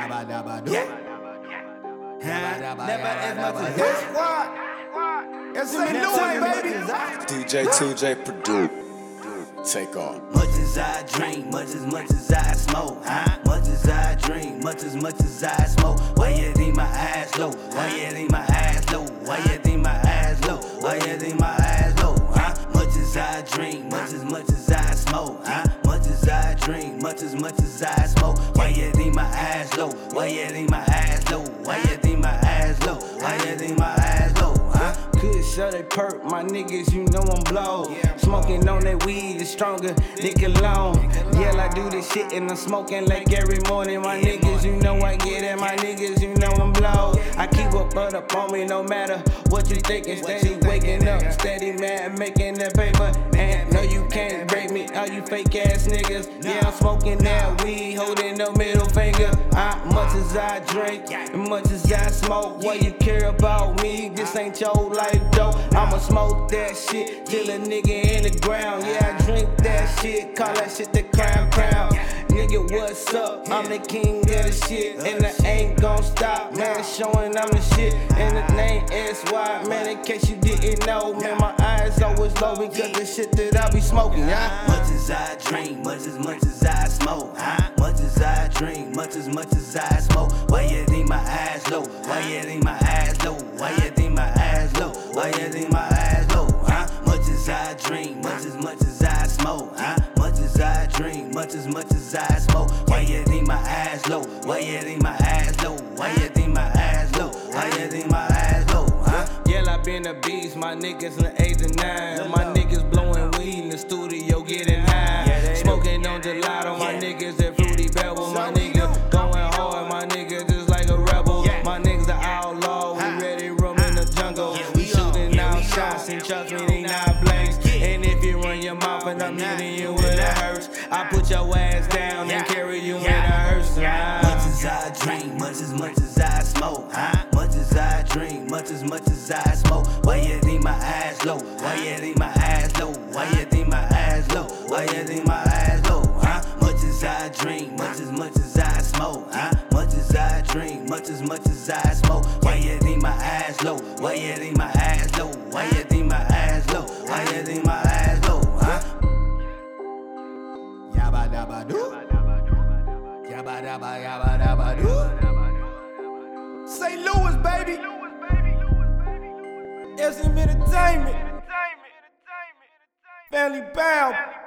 Yabba dabba do. Yeah. Yabba dabba Never yabba as much dabba as do. It's St. Never Louis, as much baby. DJ 2J Purdue. Take off. Much as I drink, much as much as I smoke, huh? Much as I drink, much as much as I smoke. Why you think my ass low? Why you think my ass low? Why you think my ass low? Why you think my drink, much as much as I smoke. Why you think my ass low? Why you think my ass low? Why you think my ass low? Why you think my ass low? Huh? Good shut they perk, my niggas, you know I'm blow. Smoking on that weed is stronger, nigga long. Yeah, I do this shit and I'm smoking like every morning. My niggas, you know I get it, my niggas, I keep up but on me no matter what you thinking. Steady waking up, steady mad, making the paper. And no, you can't break me, all you fake ass niggas. Yeah, I'm smoking that weed, holding the middle finger. I, much as I drink, and much as I smoke, what you care about me? This ain't your life, though. I'ma smoke that shit till a nigga in the ground. Yeah, I drink that shit, call that shit the crown crown. Nigga, what's up? I'm the king of the shit, and I ain't gon' stop, man. Showing I'm the shit, and the name is SY, man. In case you didn't know, man, my eyes always low because the shit that I be smoking, yeah. Much as I drink, much as much as I smoke, huh? Much as I drink, much as much as I smoke. Why you think my eyes low? Why you think my eyes low? Why you think my eyes low? Why you think my ass low? Huh? Much as I drink, much as much as I smoke, huh? I drink, much as much as I smoke. Why you think my ass low? Why you think my ass low? Why you think my ass low? Why you think my ass low? Huh? Yeah, I been a beast, my niggas in the 8 and 9. My niggas I put your ass down and carry you in a hearse. Much as I drink, much as much as I smoke, huh? Much as I drink, much as much as I smoke. Why you think my ass low? Why you think my ass low? Why you think my ass low? Why you think my ass low? Huh? Much as I drink, much as much as I smoke, huh? Much as I drink, much as much as I smoke. Why you think my ass low? Why you think my ass low? Why you think my ass do. Yabba dabba yabba dabba do. St. Louis, baby. SM Entertainment. Family Bound.